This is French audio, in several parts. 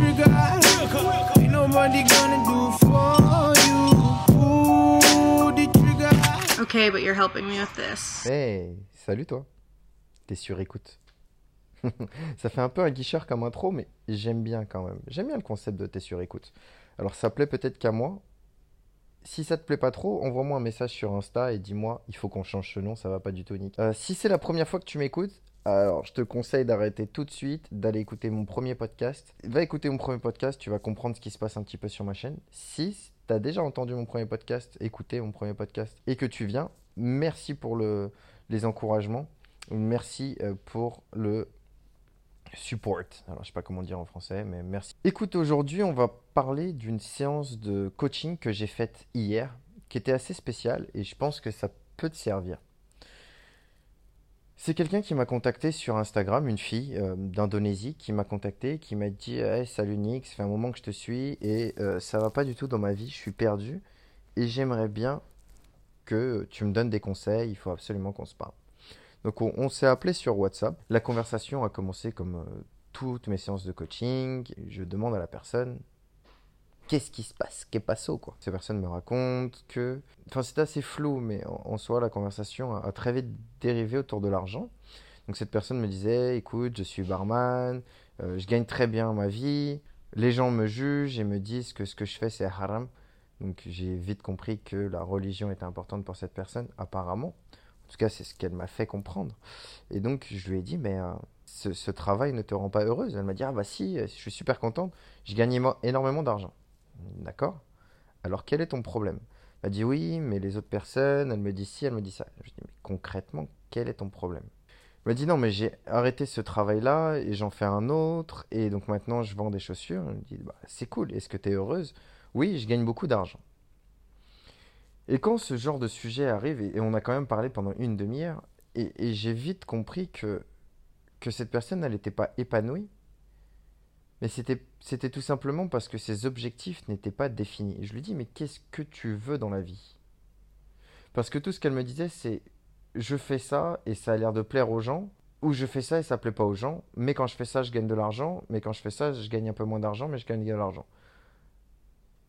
Pull the trigger. Ain't nobody gonna do for you. Pull the trigger. Okay, but you're helping me with this. Hey, salut toi. T'es sur écoute. ça fait un peu un guicheur comme intro, mais j'aime bien quand même. J'aime bien le concept de t'es sur écoute. Alors ça plaît peut-être qu'à moi. Si ça te plaît pas trop, envoie-moi un message sur Insta et dis-moi, il faut qu'on change ce nom, ça va pas du tout Nick. Euh, si c'est la première fois que tu m'écoutes, alors je te conseille d'arrêter tout de suite, d'aller écouter mon premier podcast. Va écouter mon premier podcast, tu vas comprendre ce qui se passe un petit peu sur ma chaîne. Si tu as déjà entendu mon premier podcast, écouté mon premier podcast et que tu viens, merci pour le, les encouragements. Merci euh, pour le support. Alors, je sais pas comment dire en français, mais merci. Écoute, aujourd'hui, on va parler d'une séance de coaching que j'ai faite hier, qui était assez spéciale, et je pense que ça peut te servir. C'est quelqu'un qui m'a contacté sur Instagram, une fille euh, d'Indonésie qui m'a contacté, qui m'a dit hey, Salut Nick, ça fait un moment que je te suis et euh, ça va pas du tout dans ma vie, je suis perdu et j'aimerais bien que tu me donnes des conseils, il faut absolument qu'on se parle. Donc on, s'est appelé sur WhatsApp. La conversation a commencé comme euh, toutes mes séances de coaching. Je demande à la personne qu'est-ce qui se passe Qu'est passo quoi Ces personnes me racontent que... Enfin c'est assez flou, mais en, soi la conversation a, a très vite dérivé autour de l'argent. Donc cette personne me disait, écoute, je suis barman, euh, je gagne très bien ma vie, les gens me jugent et me disent que ce que je fais c'est haram. Donc j'ai vite compris que la religion était importante pour cette personne, apparemment. En tout cas, c'est ce qu'elle m'a fait comprendre. Et donc, je lui ai dit, mais euh, ce, ce, travail ne te rend pas heureuse? Elle m'a dit, ah bah si, je suis super contente, je gagne énormément d'argent. D'accord Alors, quel est ton problème? Elle m'a dit, oui, mais les autres personnes, elle me dit ci, elle me dit ça. Je dit, mais concrètement, quel est ton problème? Elle m'a dit, non, mais j'ai arrêté ce travail-là et j'en fais un autre, et donc maintenant, je vends des chaussures. Elle me dit, bah, c'est cool, est-ce que tu es heureuse? Oui, je gagne beaucoup d'argent. Et quand ce genre de sujet arrive, et, on a quand même parlé pendant une demi-heure, et, et j'ai vite compris que, que cette personne, elle n'était pas épanouie, mais c'était tout simplement parce que ses objectifs n'étaient pas définis. Je lui dis, mais qu'est-ce que tu veux dans la vie? Parce que tout ce qu'elle me disait, c'est, je fais ça et ça a l'air de plaire aux gens, ou je fais ça et ça plaît pas aux gens, mais quand je fais ça, je gagne de l'argent, mais quand je fais ça, je gagne un peu moins d'argent, mais je gagne de l'argent.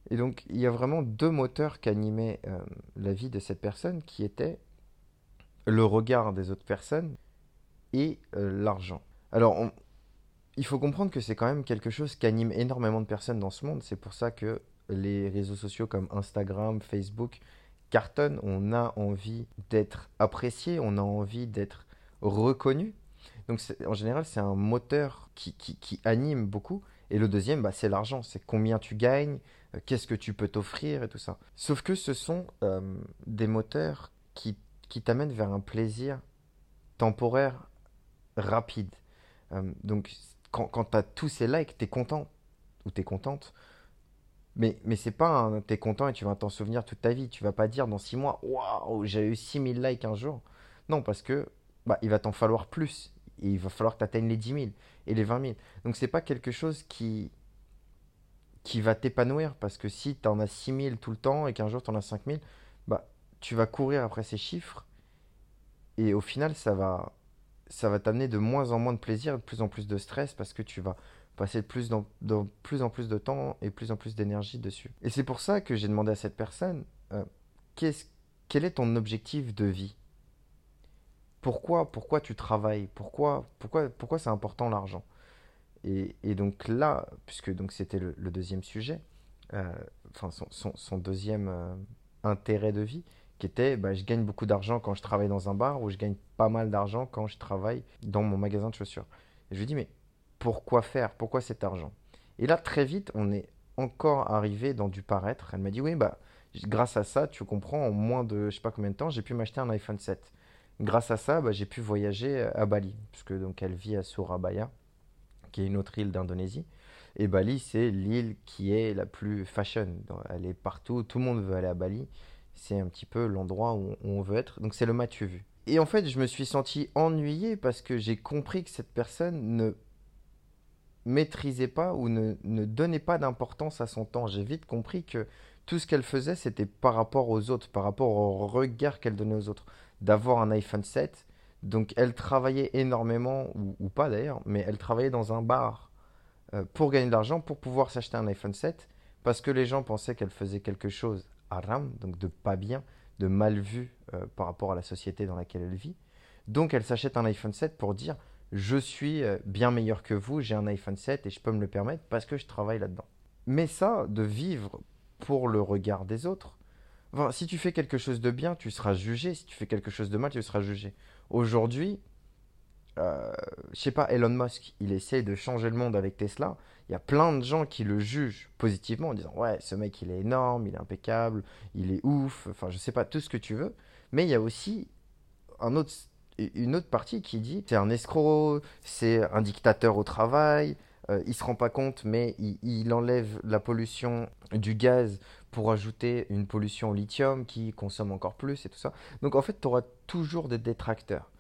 Et donc, il y a vraiment deux moteurs qui animaient euh, la vie de cette personne, qui étaient le regard des autres personnes et euh, l'argent. Alors, on, il faut comprendre que c'est quand même quelque chose qui anime énormément de personnes dans ce monde. C'est pour ça que les réseaux sociaux comme Instagram, Facebook cartonnent. On a envie d'être apprécié, on a envie d'être reconnu. Donc, en général, c'est un moteur qui, qui, anime beaucoup. Et le deuxième, bah, c'est l'argent. C'est combien tu gagnes, qu'est-ce que tu peux t'offrir et tout ça. Sauf que ce sont euh, des moteurs qui, qui t'amènent vers un plaisir temporaire rapide. Euh, donc quand, quand tu as tous ces likes, tu es content ou tu es contente. Mais, mais c'est pas un t'es content et tu vas t'en souvenir toute ta vie. Tu vas pas dire dans 6 mois, waouh, j'ai eu 6000 likes un jour. Non, parce que bah, il va t'en falloir plus. Et il va falloir que tu atteignes les 10 000 et les 20 000. Donc c'est pas quelque chose qui, qui va t'épanouir parce que si tu en as 6000 tout le temps et qu'un jour tu en as 5000, bah, tu vas courir après ces chiffres et au final ça va, ça va t'amener de moins en moins de plaisir, de plus en plus de stress parce que tu vas passer de plus, dans, plus en plus de temps et plus en plus d'énergie dessus. Et c'est pour ça que j'ai demandé à cette personne, euh, est quel est ton objectif de vie? Pourquoi, pourquoi tu travailles? Pourquoi, pourquoi, pourquoi c'est important l'argent? Et, donc là, puisque c'était le, deuxième sujet, euh, enfin son deuxième euh, intérêt de vie, qui était bah, je gagne beaucoup d'argent quand je travaille dans un bar ou je gagne pas mal d'argent quand je travaille dans mon magasin de chaussures. Et je lui dis mais pourquoi faire? Pourquoi cet argent? Et là très vite on est encore arrivé dans du paraître. Elle m'a dit oui bah grâce à ça tu comprends en moins de je sais pas combien de temps j'ai pu m'acheter un iPhone 7. Grâce à ça bah, j'ai pu voyager à Bali puisque donc elle vit à Surabaya qui est une autre île d'Indonésie. Et Bali, c'est l'île qui est la plus fashion. Elle est partout, tout le monde veut aller à Bali. C'est un petit peu l'endroit où on veut être. Donc c'est le Mathieu vu. Et en fait, je me suis senti ennuyé parce que j'ai compris que cette personne ne maîtrisait pas ou ne, ne donnait pas d'importance à son temps. J'ai vite compris que tout ce qu'elle faisait, c'était par rapport aux autres, par rapport au regard qu'elle donnait aux autres. D'avoir un iPhone 7. Donc elle travaillait énormément, ou, pas d'ailleurs, mais elle travaillait dans un bar euh, pour gagner de l'argent, pour pouvoir s'acheter un iPhone 7, parce que les gens pensaient qu'elle faisait quelque chose donc de pas bien, de mal vu euh, par rapport à la société dans laquelle elle vit. Donc elle s'achète un iPhone 7 pour dire je suis euh, bien meilleur que vous, j'ai un iPhone 7 et je peux me le permettre parce que je travaille là-dedans. Mais ça, de vivre pour le regard des autres, si tu fais quelque chose de bien, tu seras jugé. Si tu fais quelque chose de mal, tu seras jugé. Aujourd'hui, euh, je sais pas, Elon Musk, il essaye de changer le monde avec Tesla. Il y a plein de gens qui le jugent positivement en disant Ouais, ce mec, il est énorme, il est impeccable, il est ouf, enfin, je sais pas, tout ce que tu veux. Mais il y a aussi une autre partie qui dit C'est un escroc, c'est un dictateur au travail, euh, il se rend pas compte, mais il, il, enlève la pollution du gaz pour ajouter une pollution au lithium qui consomme encore plus et tout ça. Donc en fait, tu auras toujours des détracteurs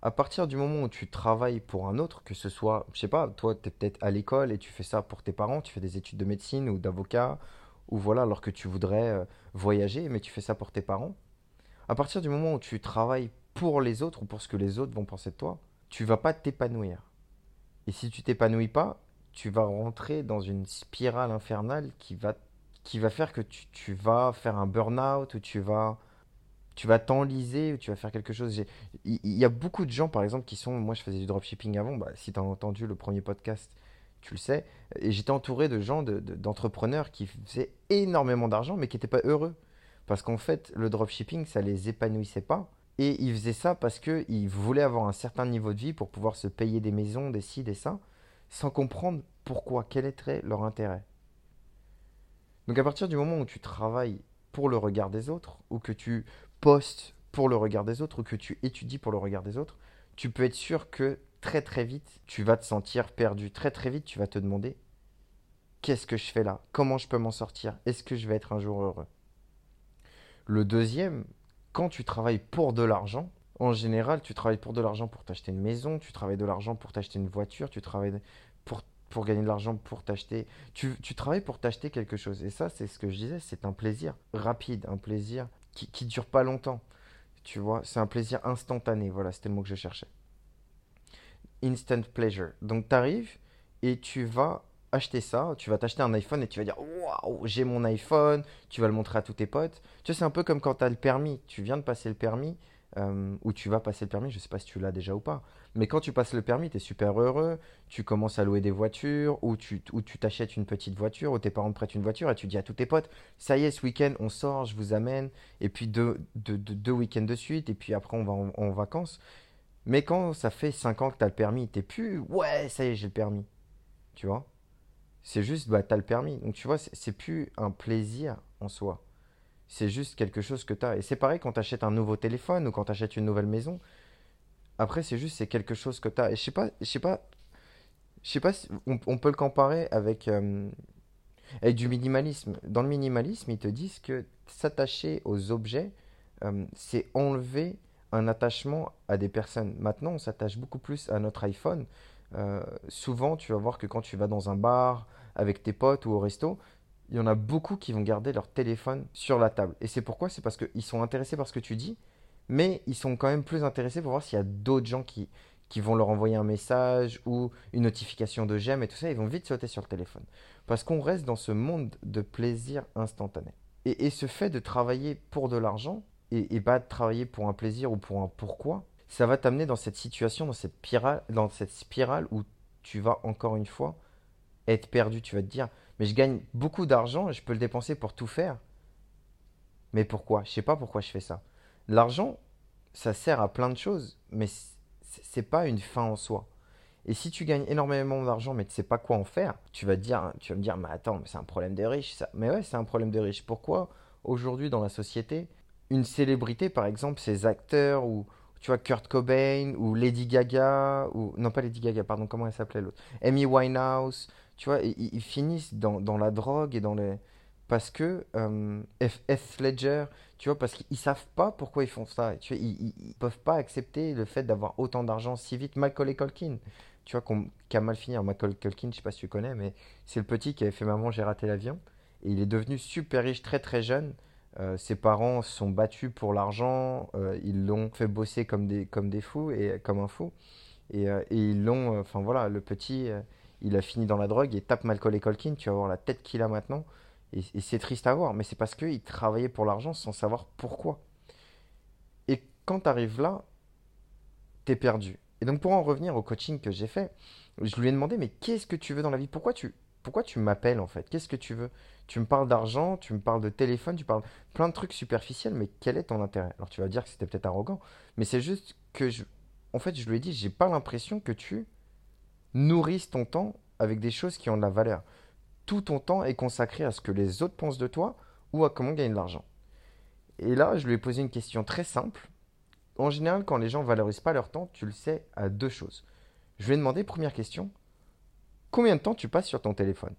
à partir du moment où tu travailles pour un autre, que ce soit, je sais pas, toi, tu es peut-être à l'école et tu fais ça pour tes parents, tu fais des études de médecine ou d'avocat, ou voilà, alors que tu voudrais euh, voyager, mais tu fais ça pour tes parents. À partir du moment où tu travailles pour les autres ou pour ce que les autres vont penser de toi, tu vas pas t'épanouir. Et si tu t'épanouis pas, tu vas rentrer dans une spirale infernale qui va, qui va faire que tu, tu vas faire un burn-out ou tu vas tu vas t'enliser, tu vas faire quelque chose. Il y, a beaucoup de gens, par exemple, qui sont. Moi, je faisais du dropshipping avant. Bah, si tu as entendu le premier podcast, tu le sais. Et j'étais entouré de gens, d'entrepreneurs de, qui faisaient énormément d'argent, mais qui n'étaient pas heureux. Parce qu'en fait, le dropshipping, ça les épanouissait pas. Et ils faisaient ça parce qu'ils voulaient avoir un certain niveau de vie pour pouvoir se payer des maisons, des ci, des ça, sans comprendre pourquoi, quel était leur intérêt. Donc à partir du moment où tu travailles pour le regard des autres, ou que tu postes pour le regard des autres ou que tu étudies pour le regard des autres, tu peux être sûr que très très vite, tu vas te sentir perdu. Très très vite, tu vas te demander qu'est-ce que je fais là? Comment je peux m'en sortir? Est-ce que je vais être un jour heureux? Le deuxième, quand tu travailles pour de l'argent, en général, tu travailles pour de l'argent pour t'acheter une maison, tu travailles de l'argent pour t'acheter une voiture, tu travailles pour, pour gagner de l'argent pour t'acheter. Tu, tu travailles pour t'acheter quelque chose. Et ça, c'est ce que je disais, c'est un plaisir rapide, un plaisir qui, dure pas longtemps. Tu vois, c'est un plaisir instantané. Voilà, c'était le mot que je cherchais. Instant pleasure. Donc, tu arrives et tu vas acheter ça. Tu vas t'acheter un iPhone et tu vas dire Waouh, j'ai mon iPhone. Tu vas le montrer à tous tes potes. Tu vois, c'est un peu comme quand tu as le permis. Tu viens de passer le permis euh, ou tu vas passer le permis. Je sais pas si tu l'as déjà ou pas. Mais quand tu passes le permis, tu es super heureux, tu commences à louer des voitures, ou tu ou tu t'achètes une petite voiture, ou tes parents te prêtent une voiture, et tu dis à tous tes potes, ça y est, ce week-end, on sort, je vous amène, et puis deux, deux, deux, week-ends de suite, et puis après on va en, vacances. Mais quand ça fait 5 ans que tu as le permis, t'es plus, ouais, ça y est, j'ai le permis. Tu vois? C'est juste, bah, tu as le permis. Donc tu vois, c'est plus un plaisir en soi. C'est juste quelque chose que tu as. Et c'est pareil quand tu achètes un nouveau téléphone ou quand tu achètes une nouvelle maison après, c'est juste, c'est quelque chose que tu as. Et je sais pas, je sais pas, sais pas si on, peut le comparer avec, euh, avec du minimalisme. Dans le minimalisme, ils te disent que s'attacher aux objets, euh, c'est enlever un attachement à des personnes. Maintenant, on s'attache beaucoup plus à notre iPhone. Euh, souvent, tu vas voir que quand tu vas dans un bar avec tes potes ou au resto, il y en a beaucoup qui vont garder leur téléphone sur la table. Et c'est pourquoi? C'est parce qu'ils sont intéressés par ce que tu dis, mais ils sont quand même plus intéressés pour voir s'il y a d'autres gens qui, qui vont leur envoyer un message ou une notification de j'aime et tout ça, ils vont vite sauter sur le téléphone. Parce qu'on reste dans ce monde de plaisir instantané. Et, ce fait de travailler pour de l'argent et, et pas de travailler pour un plaisir ou pour un pourquoi, ça va t'amener dans cette situation, dans cette, spirale, dans cette spirale où tu vas encore une fois être perdu. Tu vas te dire, mais je gagne beaucoup d'argent, je peux le dépenser pour tout faire. Mais pourquoi? Je sais pas pourquoi je fais ça. L'argent, ça sert à plein de choses, mais c'est pas une fin en soi. Et si tu gagnes énormément d'argent, mais tu sais pas quoi en faire, tu vas, dire, tu vas me dire, mais attends, c'est un problème de riche, ça. Mais ouais, c'est un problème de riche. Pourquoi aujourd'hui dans la société, une célébrité, par exemple, ces acteurs ou tu vois, Kurt Cobain ou Lady Gaga, ou non pas Lady Gaga, pardon, comment elle s'appelait l'autre? Amy Winehouse, tu vois, ils, finissent dans, dans la drogue et dans les... Parce que euh, F. F. Ledger, tu vois, parce qu'ils savent pas pourquoi ils font ça. Tu vois, ils, ils, peuvent pas accepter le fait d'avoir autant d'argent si vite. Macaulay Culkin, tu vois, qu'on- qui a mal fini. Macaulay Culkin, je sais pas si tu connais, mais c'est le petit qui avait fait Maman, j'ai raté l'avion. Et il est devenu super riche très très jeune. Euh, ses parents se sont battus pour l'argent, euh, ils l'ont fait bosser comme des, comme des fous et comme un fou. Et, euh, et ils l'ont, enfin voilà, le petit, il a fini dans la drogue et tape Macaulay Culkin, tu vas voir la tête qu'il a maintenant. Et, et c'est triste à voir, mais c'est parce qu'il travaillait pour l'argent sans savoir pourquoi. Et quand tu arrives là, t'es perdu. Et donc pour en revenir au coaching que j'ai fait, je lui ai demandé, mais qu'est-ce que tu veux dans la vie? Pourquoi tu, pourquoi tu m'appelles en fait? Qu'est-ce que tu veux? Tu me parles d'argent, tu me parles de téléphone, tu parles plein de trucs superficiels, mais quel est ton intérêt? Alors tu vas dire que c'était peut-être arrogant, mais c'est juste que je, en fait, je lui ai dit, j'ai pas l'impression que tu nourrisses ton temps avec des choses qui ont de la valeur. Tout ton temps est consacré à ce que les autres pensent de toi ou à comment gagner de l'argent. Et là, je lui ai posé une question très simple. En général, quand les gens valorisent pas leur temps, tu le sais à deux choses. Je lui ai demandé, première question, combien de temps tu passes sur ton téléphone?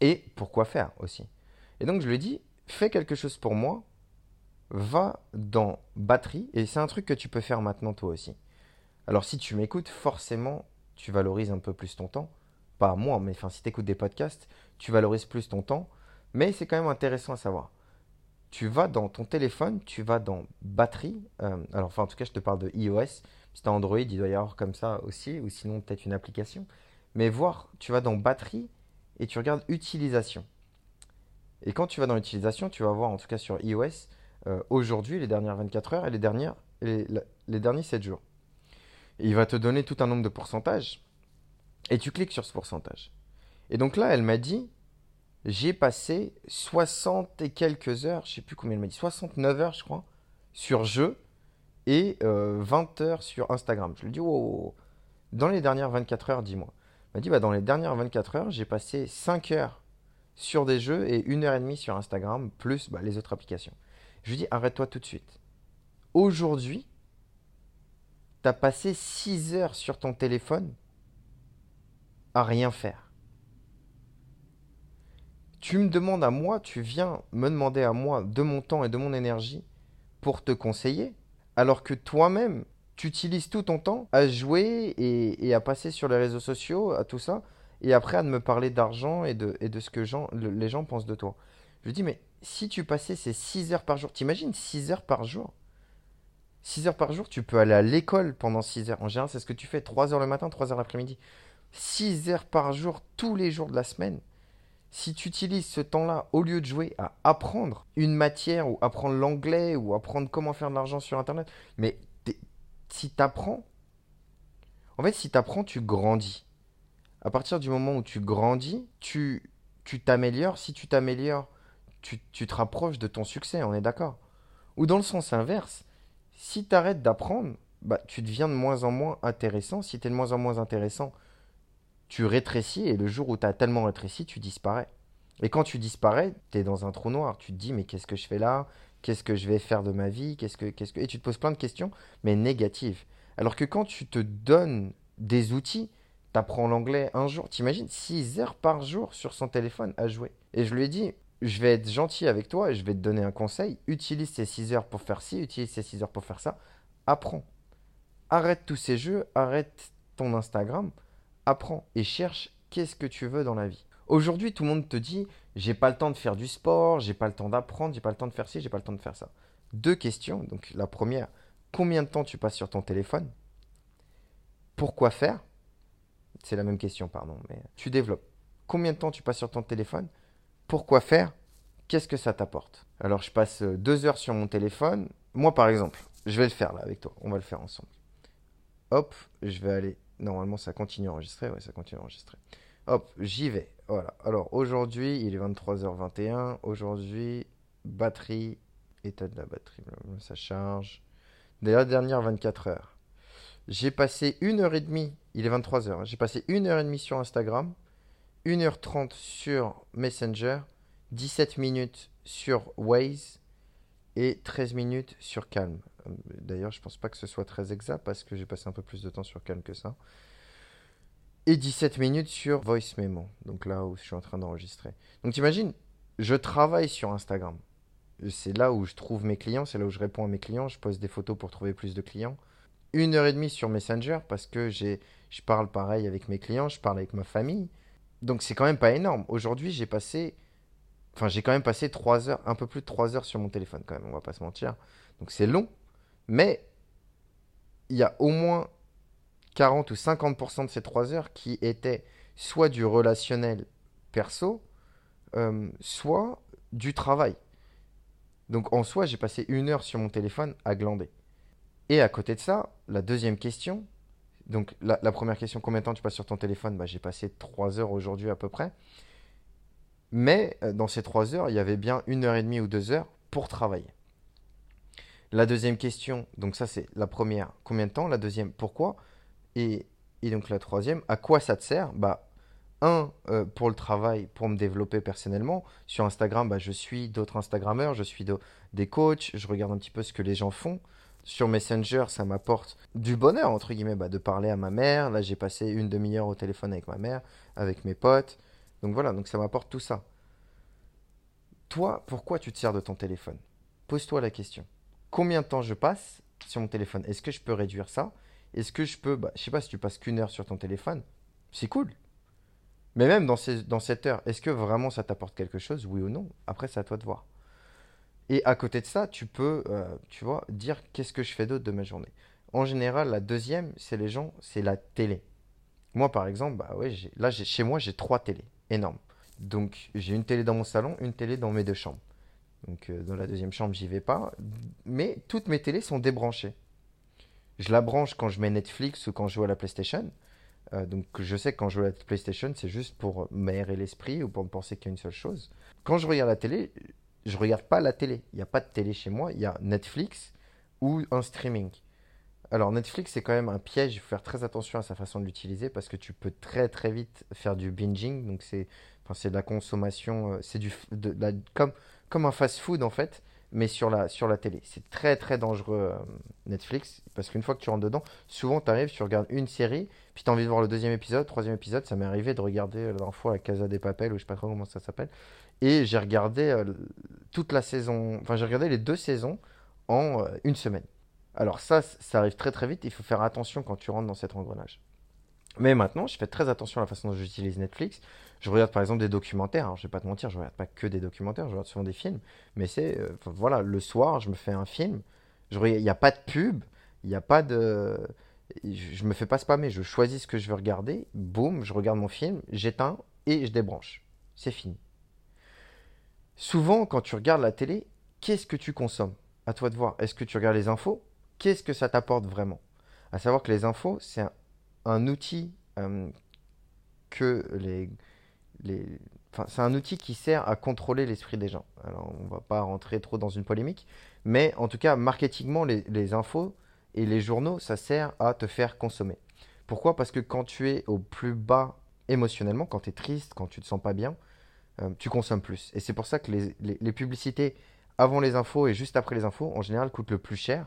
Et pourquoi faire aussi? Et donc je lui ai dit, fais quelque chose pour moi, va dans batterie, et c'est un truc que tu peux faire maintenant toi aussi. Alors si tu m'écoutes, forcément, tu valorises un peu plus ton temps. Pas moi, mais enfin, si tu écoutes des podcasts, tu valorises plus ton temps. Mais c'est quand même intéressant à savoir. Tu vas dans ton téléphone, tu vas dans batterie. euh, alors, enfin, en tout cas, je te parle de iOS. Si tu Android, il doit y avoir comme ça aussi, ou sinon peut-être une application. Mais voir, tu vas dans batterie et tu regardes utilisation. Et quand tu vas dans utilisation, tu vas voir, en tout cas sur iOS, euh, aujourd'hui, les dernières 24 heures et les, dernières, les, les derniers 7 jours. Il va te donner tout un nombre de pourcentages. Et tu cliques sur ce pourcentage. Et donc là, elle m'a dit, j'ai passé 60 et quelques heures, je sais plus combien elle m'a dit, 69 heures, je crois, sur jeu et euh, 20 heures sur Instagram. Je lui dis, oh, dans les dernières 24 heures, dis-moi. Elle m'a dit, bah, dans les dernières 24 heures, j'ai passé 5 heures sur des jeux et 1 heure et demie sur Instagram, plus bah, les autres applications. Je lui dis, arrête-toi tout de suite. Aujourd'hui, tu as passé 6 heures sur ton téléphone à rien faire. Tu me demandes à moi, tu viens me demander à moi de mon temps et de mon énergie pour te conseiller, alors que toi-même, tu utilises tout ton temps à jouer et, à passer sur les réseaux sociaux, à tout ça, et après à me parler d'argent et de, ce que les gens pensent de toi. Je lui dis, mais si tu passais ces 6 heures par jour, t'imagines 6 heures par jour? 6 heures par jour, tu peux aller à l'école pendant 6 heures. En général, c'est ce que tu fais, 3 heures le matin, 3 heures l'après-midi. 6 heures par jour, tous les jours de la semaine. Si tu utilises ce temps-là, au lieu de jouer à apprendre une matière ou apprendre l'anglais ou apprendre comment faire de l'argent sur Internet, mais si tu apprends, en fait, si tu apprends, tu grandis. À partir du moment où tu grandis, tu tu t'améliores. Si tu t'améliores, tu, tu te rapproches de ton succès, on est d'accord. Ou dans le sens inverse, si tu arrêtes d'apprendre, bah, tu deviens de moins en moins intéressant. Si tu es de moins en moins intéressant, tu rétrécis et le jour où tu as tellement rétréci, tu disparais. Et quand tu disparais, tu es dans un trou noir. Tu te dis, mais qu'est-ce que je fais là? Qu'est-ce que je vais faire de ma vie? Qu'est-ce que. Et tu te poses plein de questions, mais négatives. Alors que quand tu te donnes des outils, tu apprends l'anglais un jour, t'imagines 6 heures par jour sur son téléphone à jouer. Et je lui ai dit, je vais être gentil avec toi et je vais te donner un conseil. Utilise ces 6 heures pour faire ci, utilise ces 6 heures pour faire ça. Apprends. Arrête tous ces jeux, arrête ton Instagram, apprends et cherche qu'est-ce que tu veux dans la vie. Aujourd'hui, tout le monde te dit j'ai pas le temps de faire du sport, j'ai pas le temps d'apprendre, j'ai pas le temps de faire ci, j'ai pas le temps de faire ça. Deux questions. Donc la première, combien de temps tu passes sur ton téléphone? Pourquoi faire? C'est la même question, pardon, mais tu développes. Combien de temps tu passes sur ton téléphone? Pourquoi faire Qu'est-ce que ça t'apporte? Alors je passe euh, deux heures sur mon téléphone. Moi par exemple, je vais le faire là avec toi. On va le faire ensemble. Hop, je vais aller. Normalement, ça continue à enregistrer. Ouais, ça continue à enregistrer. Hop, j'y vais. Voilà. Alors aujourd'hui, il est 23h21. Aujourd'hui, batterie, état de la batterie, ça charge. Dès la dernière 24 heures. J'ai passé une heure et demie. Il est 23h. J'ai passé une heure et demie sur Instagram, 1h30 sur Messenger, 17 minutes sur Waze, et 13 minutes sur Calm. D'ailleurs, je pense pas que ce soit très exact parce que j'ai passé un peu plus de temps sur Calm que ça. Et 17 minutes sur Voice Memo, donc là où je suis en train d'enregistrer. Donc t'imagines, je travaille sur Instagram. C'est là où je trouve mes clients, c'est là où je réponds à mes clients, je pose des photos pour trouver plus de clients. Une heure et demie sur Messenger parce que j'ai, je parle pareil avec mes clients, je parle avec ma famille. Donc c'est quand même pas énorme. Aujourd'hui, j'ai passé, enfin j'ai quand même passé 3 heures, un peu plus de 3 heures sur mon téléphone quand même, on va pas se mentir. Donc c'est long, mais il y a au moins 40 ou 50% de ces 3 heures qui étaient soit du relationnel perso, euh, soit du travail. Donc en soi, j'ai passé une heure sur mon téléphone à glander. Et à côté de ça, la deuxième question, donc la, première question, combien de temps tu passes sur ton téléphone? Bah, J'ai passé 3 heures aujourd'hui à peu près. Mais euh, dans ces 3 heures, il y avait bien une heure et demie ou deux heures pour travailler. La deuxième question, donc ça c'est la première, combien de temps? La deuxième, pourquoi? Et, donc la troisième, à quoi ça te sert? Bah, un, euh, pour le travail, pour me développer personnellement. Sur Instagram, bah, je suis d'autres Instagrammeurs, je suis de- des coachs, je regarde un petit peu ce que les gens font. Sur Messenger, ça m'apporte du bonheur, entre guillemets, bah, de parler à ma mère. Là, j'ai passé une demi-heure au téléphone avec ma mère, avec mes potes. Donc voilà, donc ça m'apporte tout ça. Toi, pourquoi tu te sers de ton téléphone? Pose-toi la question. Combien de temps je passe sur mon téléphone? Est-ce que je peux réduire ça? Est-ce que je peux, bah, je sais pas si tu passes qu'une heure sur ton téléphone, c'est cool. Mais même dans, dans cette heure, est-ce que vraiment ça t'apporte quelque chose, oui ou non? Après, c'est à toi de voir. Et à côté de ça, tu peux, euh, tu vois, dire qu'est-ce que je fais d'autre de ma journée. En général, la deuxième, c'est les gens, c'est la télé. Moi, par exemple, bah ouais, là, chez moi, j'ai trois télés, énormes. Donc, j'ai une télé dans mon salon, une télé dans mes deux chambres. Donc, euh, dans la deuxième chambre, j'y vais pas. Mais toutes mes télés sont débranchées. Je la branche quand je mets Netflix ou quand je joue à la PlayStation. Euh, donc je sais que quand je joue à la PlayStation, c'est juste pour m'aérer l'esprit ou pour ne penser qu'il y a une seule chose. Quand je regarde la télé, je regarde pas la télé. Il n'y a pas de télé chez moi, il y a Netflix ou un streaming. Alors Netflix, c'est quand même un piège, il faut faire très attention à sa façon de l'utiliser parce que tu peux très très vite faire du binging. Donc c'est enfin, de la consommation, euh, c'est du comme, comme un fast-food en fait, mais sur la, sur la télé. C'est très très dangereux euh, Netflix parce qu'une fois que tu rentres dedans, souvent tu arrives, tu regardes une série, puis tu as envie de voir le deuxième épisode, troisième épisode. Ça m'est arrivé de regarder euh, la dernière fois la Casa des Papel ou je sais pas trop comment ça s'appelle. Et j'ai regardé euh, toute la saison, enfin j'ai regardé les deux saisons en euh, une semaine. Alors ça, ça arrive très très vite, il faut faire attention quand tu rentres dans cet engrenage. Mais maintenant, je fais très attention à la façon dont j'utilise Netflix. Je regarde par exemple des documentaires. Alors, je vais pas te mentir, je regarde pas que des documentaires, je regarde souvent des films. Mais c'est, euh, voilà, le soir, je me fais un film. Il n'y a pas de pub, il n'y a pas de, je me fais pas spammer. Je choisis ce que je veux regarder. Boum, je regarde mon film, j'éteins et je débranche. C'est fini. Souvent, quand tu regardes la télé, qu'est-ce que tu consommes? À toi de voir. Est-ce que tu regardes les infos? Qu'est-ce que ça t'apporte vraiment? À savoir que les infos, c'est un, outil euh, que les, les, c'est un outil qui sert à contrôler l'esprit des gens. Alors, on va pas rentrer trop dans une polémique, mais en tout cas, marketingement, les, les infos et les journaux, ça sert à te faire consommer. Pourquoi? Parce que quand tu es au plus bas émotionnellement, quand tu es triste, quand tu te sens pas bien, euh, tu consommes plus. Et c'est pour ça que les, les- publicités avant les infos et juste après les infos, en général, coûtent le plus cher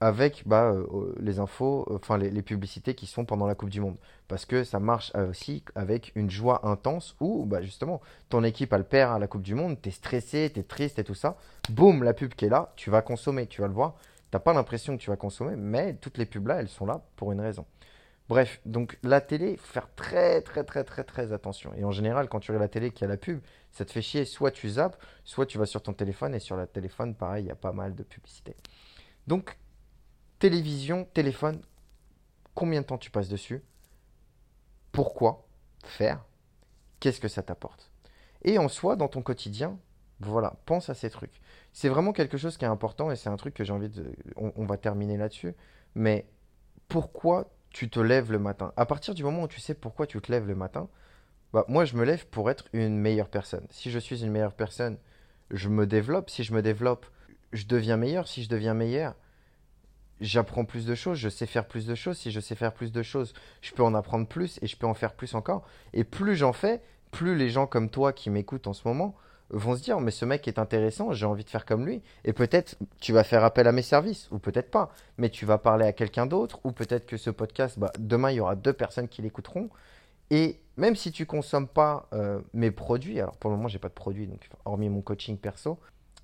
avec bah, euh, les infos, euh, enfin les, les publicités qui sont pendant la Coupe du Monde. Parce que ça marche aussi avec une joie intense où bah, justement ton équipe elle perd à la Coupe du Monde, t'es stressé, t'es triste et tout ça. Boum, la pub qui est là, tu vas consommer, tu vas le voir. T'as pas l'impression que tu vas consommer, mais toutes les pubs là, elles sont là pour une raison. Bref, donc la télé, il faut faire très très très très très attention. Et en général, quand tu regardes la télé qui a la pub, ça te fait chier, soit tu zappes, soit tu vas sur ton téléphone, et sur le téléphone, pareil, il y a pas mal de publicité. Donc, télévision, téléphone, combien de temps tu passes dessus? Pourquoi faire? Qu'est-ce que ça t'apporte? Et en soi, dans ton quotidien, voilà, pense à ces trucs. C'est vraiment quelque chose qui est important et c'est un truc que j'ai envie de... On, on va terminer là-dessus. Mais pourquoi tu te lèves le matin À partir du moment où tu sais pourquoi tu te lèves le matin, bah, moi je me lève pour être une meilleure personne. Si je suis une meilleure personne, je me développe. Si je me développe, je deviens meilleur. Si je deviens meilleur, j'apprends plus de choses, je sais faire plus de choses. Si je sais faire plus de choses, je peux en apprendre plus et je peux en faire plus encore. Et plus j'en fais, plus les gens comme toi qui m'écoutent en ce moment vont se dire, mais ce mec est intéressant, j'ai envie de faire comme lui. Et peut-être tu vas faire appel à mes services, ou peut-être pas. Mais tu vas parler à quelqu'un d'autre, ou peut-être que ce podcast, bah, demain, il y aura deux personnes qui l'écouteront. Et même si tu consommes pas euh, mes produits, alors pour le moment, j'ai pas de produits, donc hormis mon coaching perso,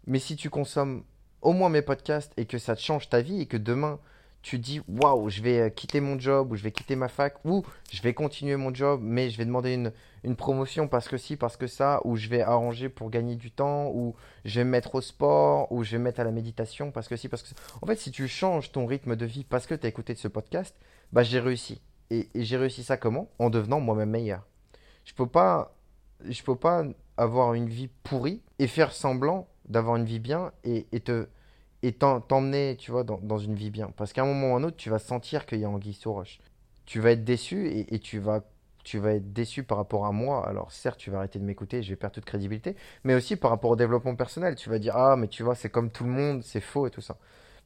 mais si tu consommes au moins mes podcasts et que ça te change ta vie et que demain, tu dis waouh, je vais euh, quitter mon job ou je vais quitter ma fac ou je vais continuer mon job mais je vais demander une, une promotion parce que si, parce que ça, ou je vais arranger pour gagner du temps, ou je vais me mettre au sport, ou je vais me mettre à la méditation parce que si, parce que ça. En fait, si tu changes ton rythme de vie parce que tu as écouté ce podcast, bah j'ai réussi. Et, j'ai réussi ça comment? En devenant moi-même meilleur. Je peux pas, je peux pas avoir une vie pourrie et faire semblant d'avoir une vie bien et, et te et t'emmener, tu vois, dans, dans une vie bien. Parce qu'à un moment ou à un autre, tu vas sentir qu'il y a anguille sous roche. Tu vas être déçu et, et tu vas, tu vas être déçu par rapport à moi. Alors certes, tu vas arrêter de m'écouter, je vais perdre toute crédibilité, mais aussi par rapport au développement personnel. Tu vas dire, ah, mais tu vois, c'est comme tout le monde, c'est faux et tout ça.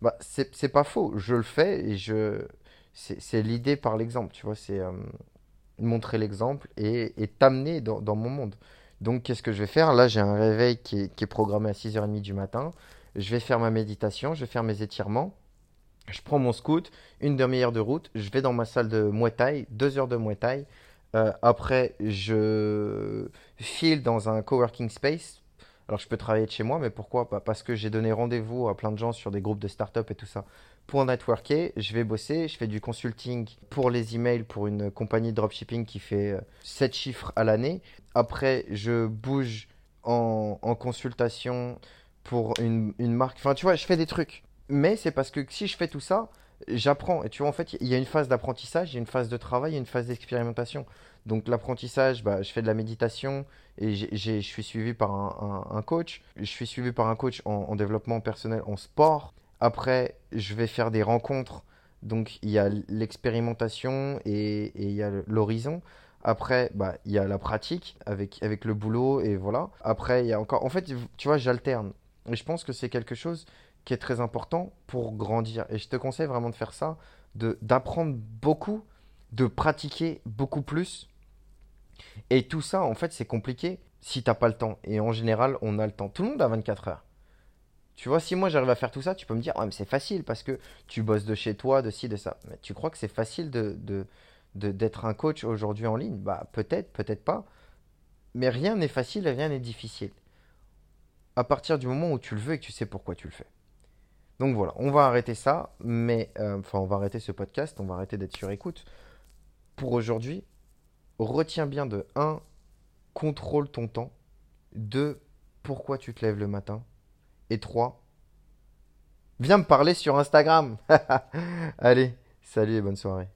Bah, c'est pas faux, je le fais et je... C'est l'idée par l'exemple, tu vois, c'est euh, montrer l'exemple et, t'amener dans, dans mon monde. Donc, qu'est-ce que je vais faire? Là, j'ai un réveil qui est, qui est programmé à 6h30 du matin. Je vais faire ma méditation, je vais faire mes étirements. Je prends mon scoot, une demi-heure de route, je vais dans ma salle de Muay Thai, deux heures de Muay Thai. Euh, après, je file dans un coworking space. Alors, je peux travailler de chez moi, mais pourquoi? Bah, parce que j'ai donné rendez-vous à plein de gens sur des groupes de start-up et tout ça pour networker. Je vais bosser, je fais du consulting pour les emails pour une compagnie de dropshipping qui fait euh, 7 chiffres à l'année. Après, je bouge en consultation pour une, une marque. Enfin, tu vois, je fais des trucs. Mais c'est parce que si je fais tout ça, j'apprends. Et tu vois, en fait, il y a une phase d'apprentissage, il y a une phase de travail, il y a une phase d'expérimentation. Donc l'apprentissage, bah, je fais de la méditation et je suis suivi par un, un- un coach. Je suis suivi par un coach en, en développement personnel, en sport. Après, je vais faire des rencontres. Donc il y a l'expérimentation et, et il y a l'horizon. Après, bah, il y a la pratique avec, avec le boulot et voilà. Après, il y a encore... En fait, tu vois, j'alterne. Et je pense que c'est quelque chose qui est très important pour grandir. Et je te conseille vraiment de faire ça, de d'apprendre beaucoup, de pratiquer beaucoup plus. Et tout ça, en fait, c'est compliqué si t'as pas le temps. Et en général, on a le temps. Tout le monde a 24 heures. Tu vois, si moi j'arrive à faire tout ça, tu peux me dire, ouais, mais c'est facile parce que tu bosses de chez toi, de ci, de ça. Mais tu crois que c'est facile de, de, de- d'être un coach aujourd'hui en ligne? Bah, peut-être, peut-être pas. Mais rien n'est facile et rien n'est difficile. À partir du moment où tu le veux et que tu sais pourquoi tu le fais. Donc voilà, on va arrêter ça, mais euh, enfin, on va arrêter ce podcast, on va arrêter d'être sur écoute. Pour aujourd'hui, retiens bien de un contrôle ton temps. 2. Pourquoi tu te lèves le matin. Et 3. Viens me parler sur Instagram. Allez, salut et bonne soirée.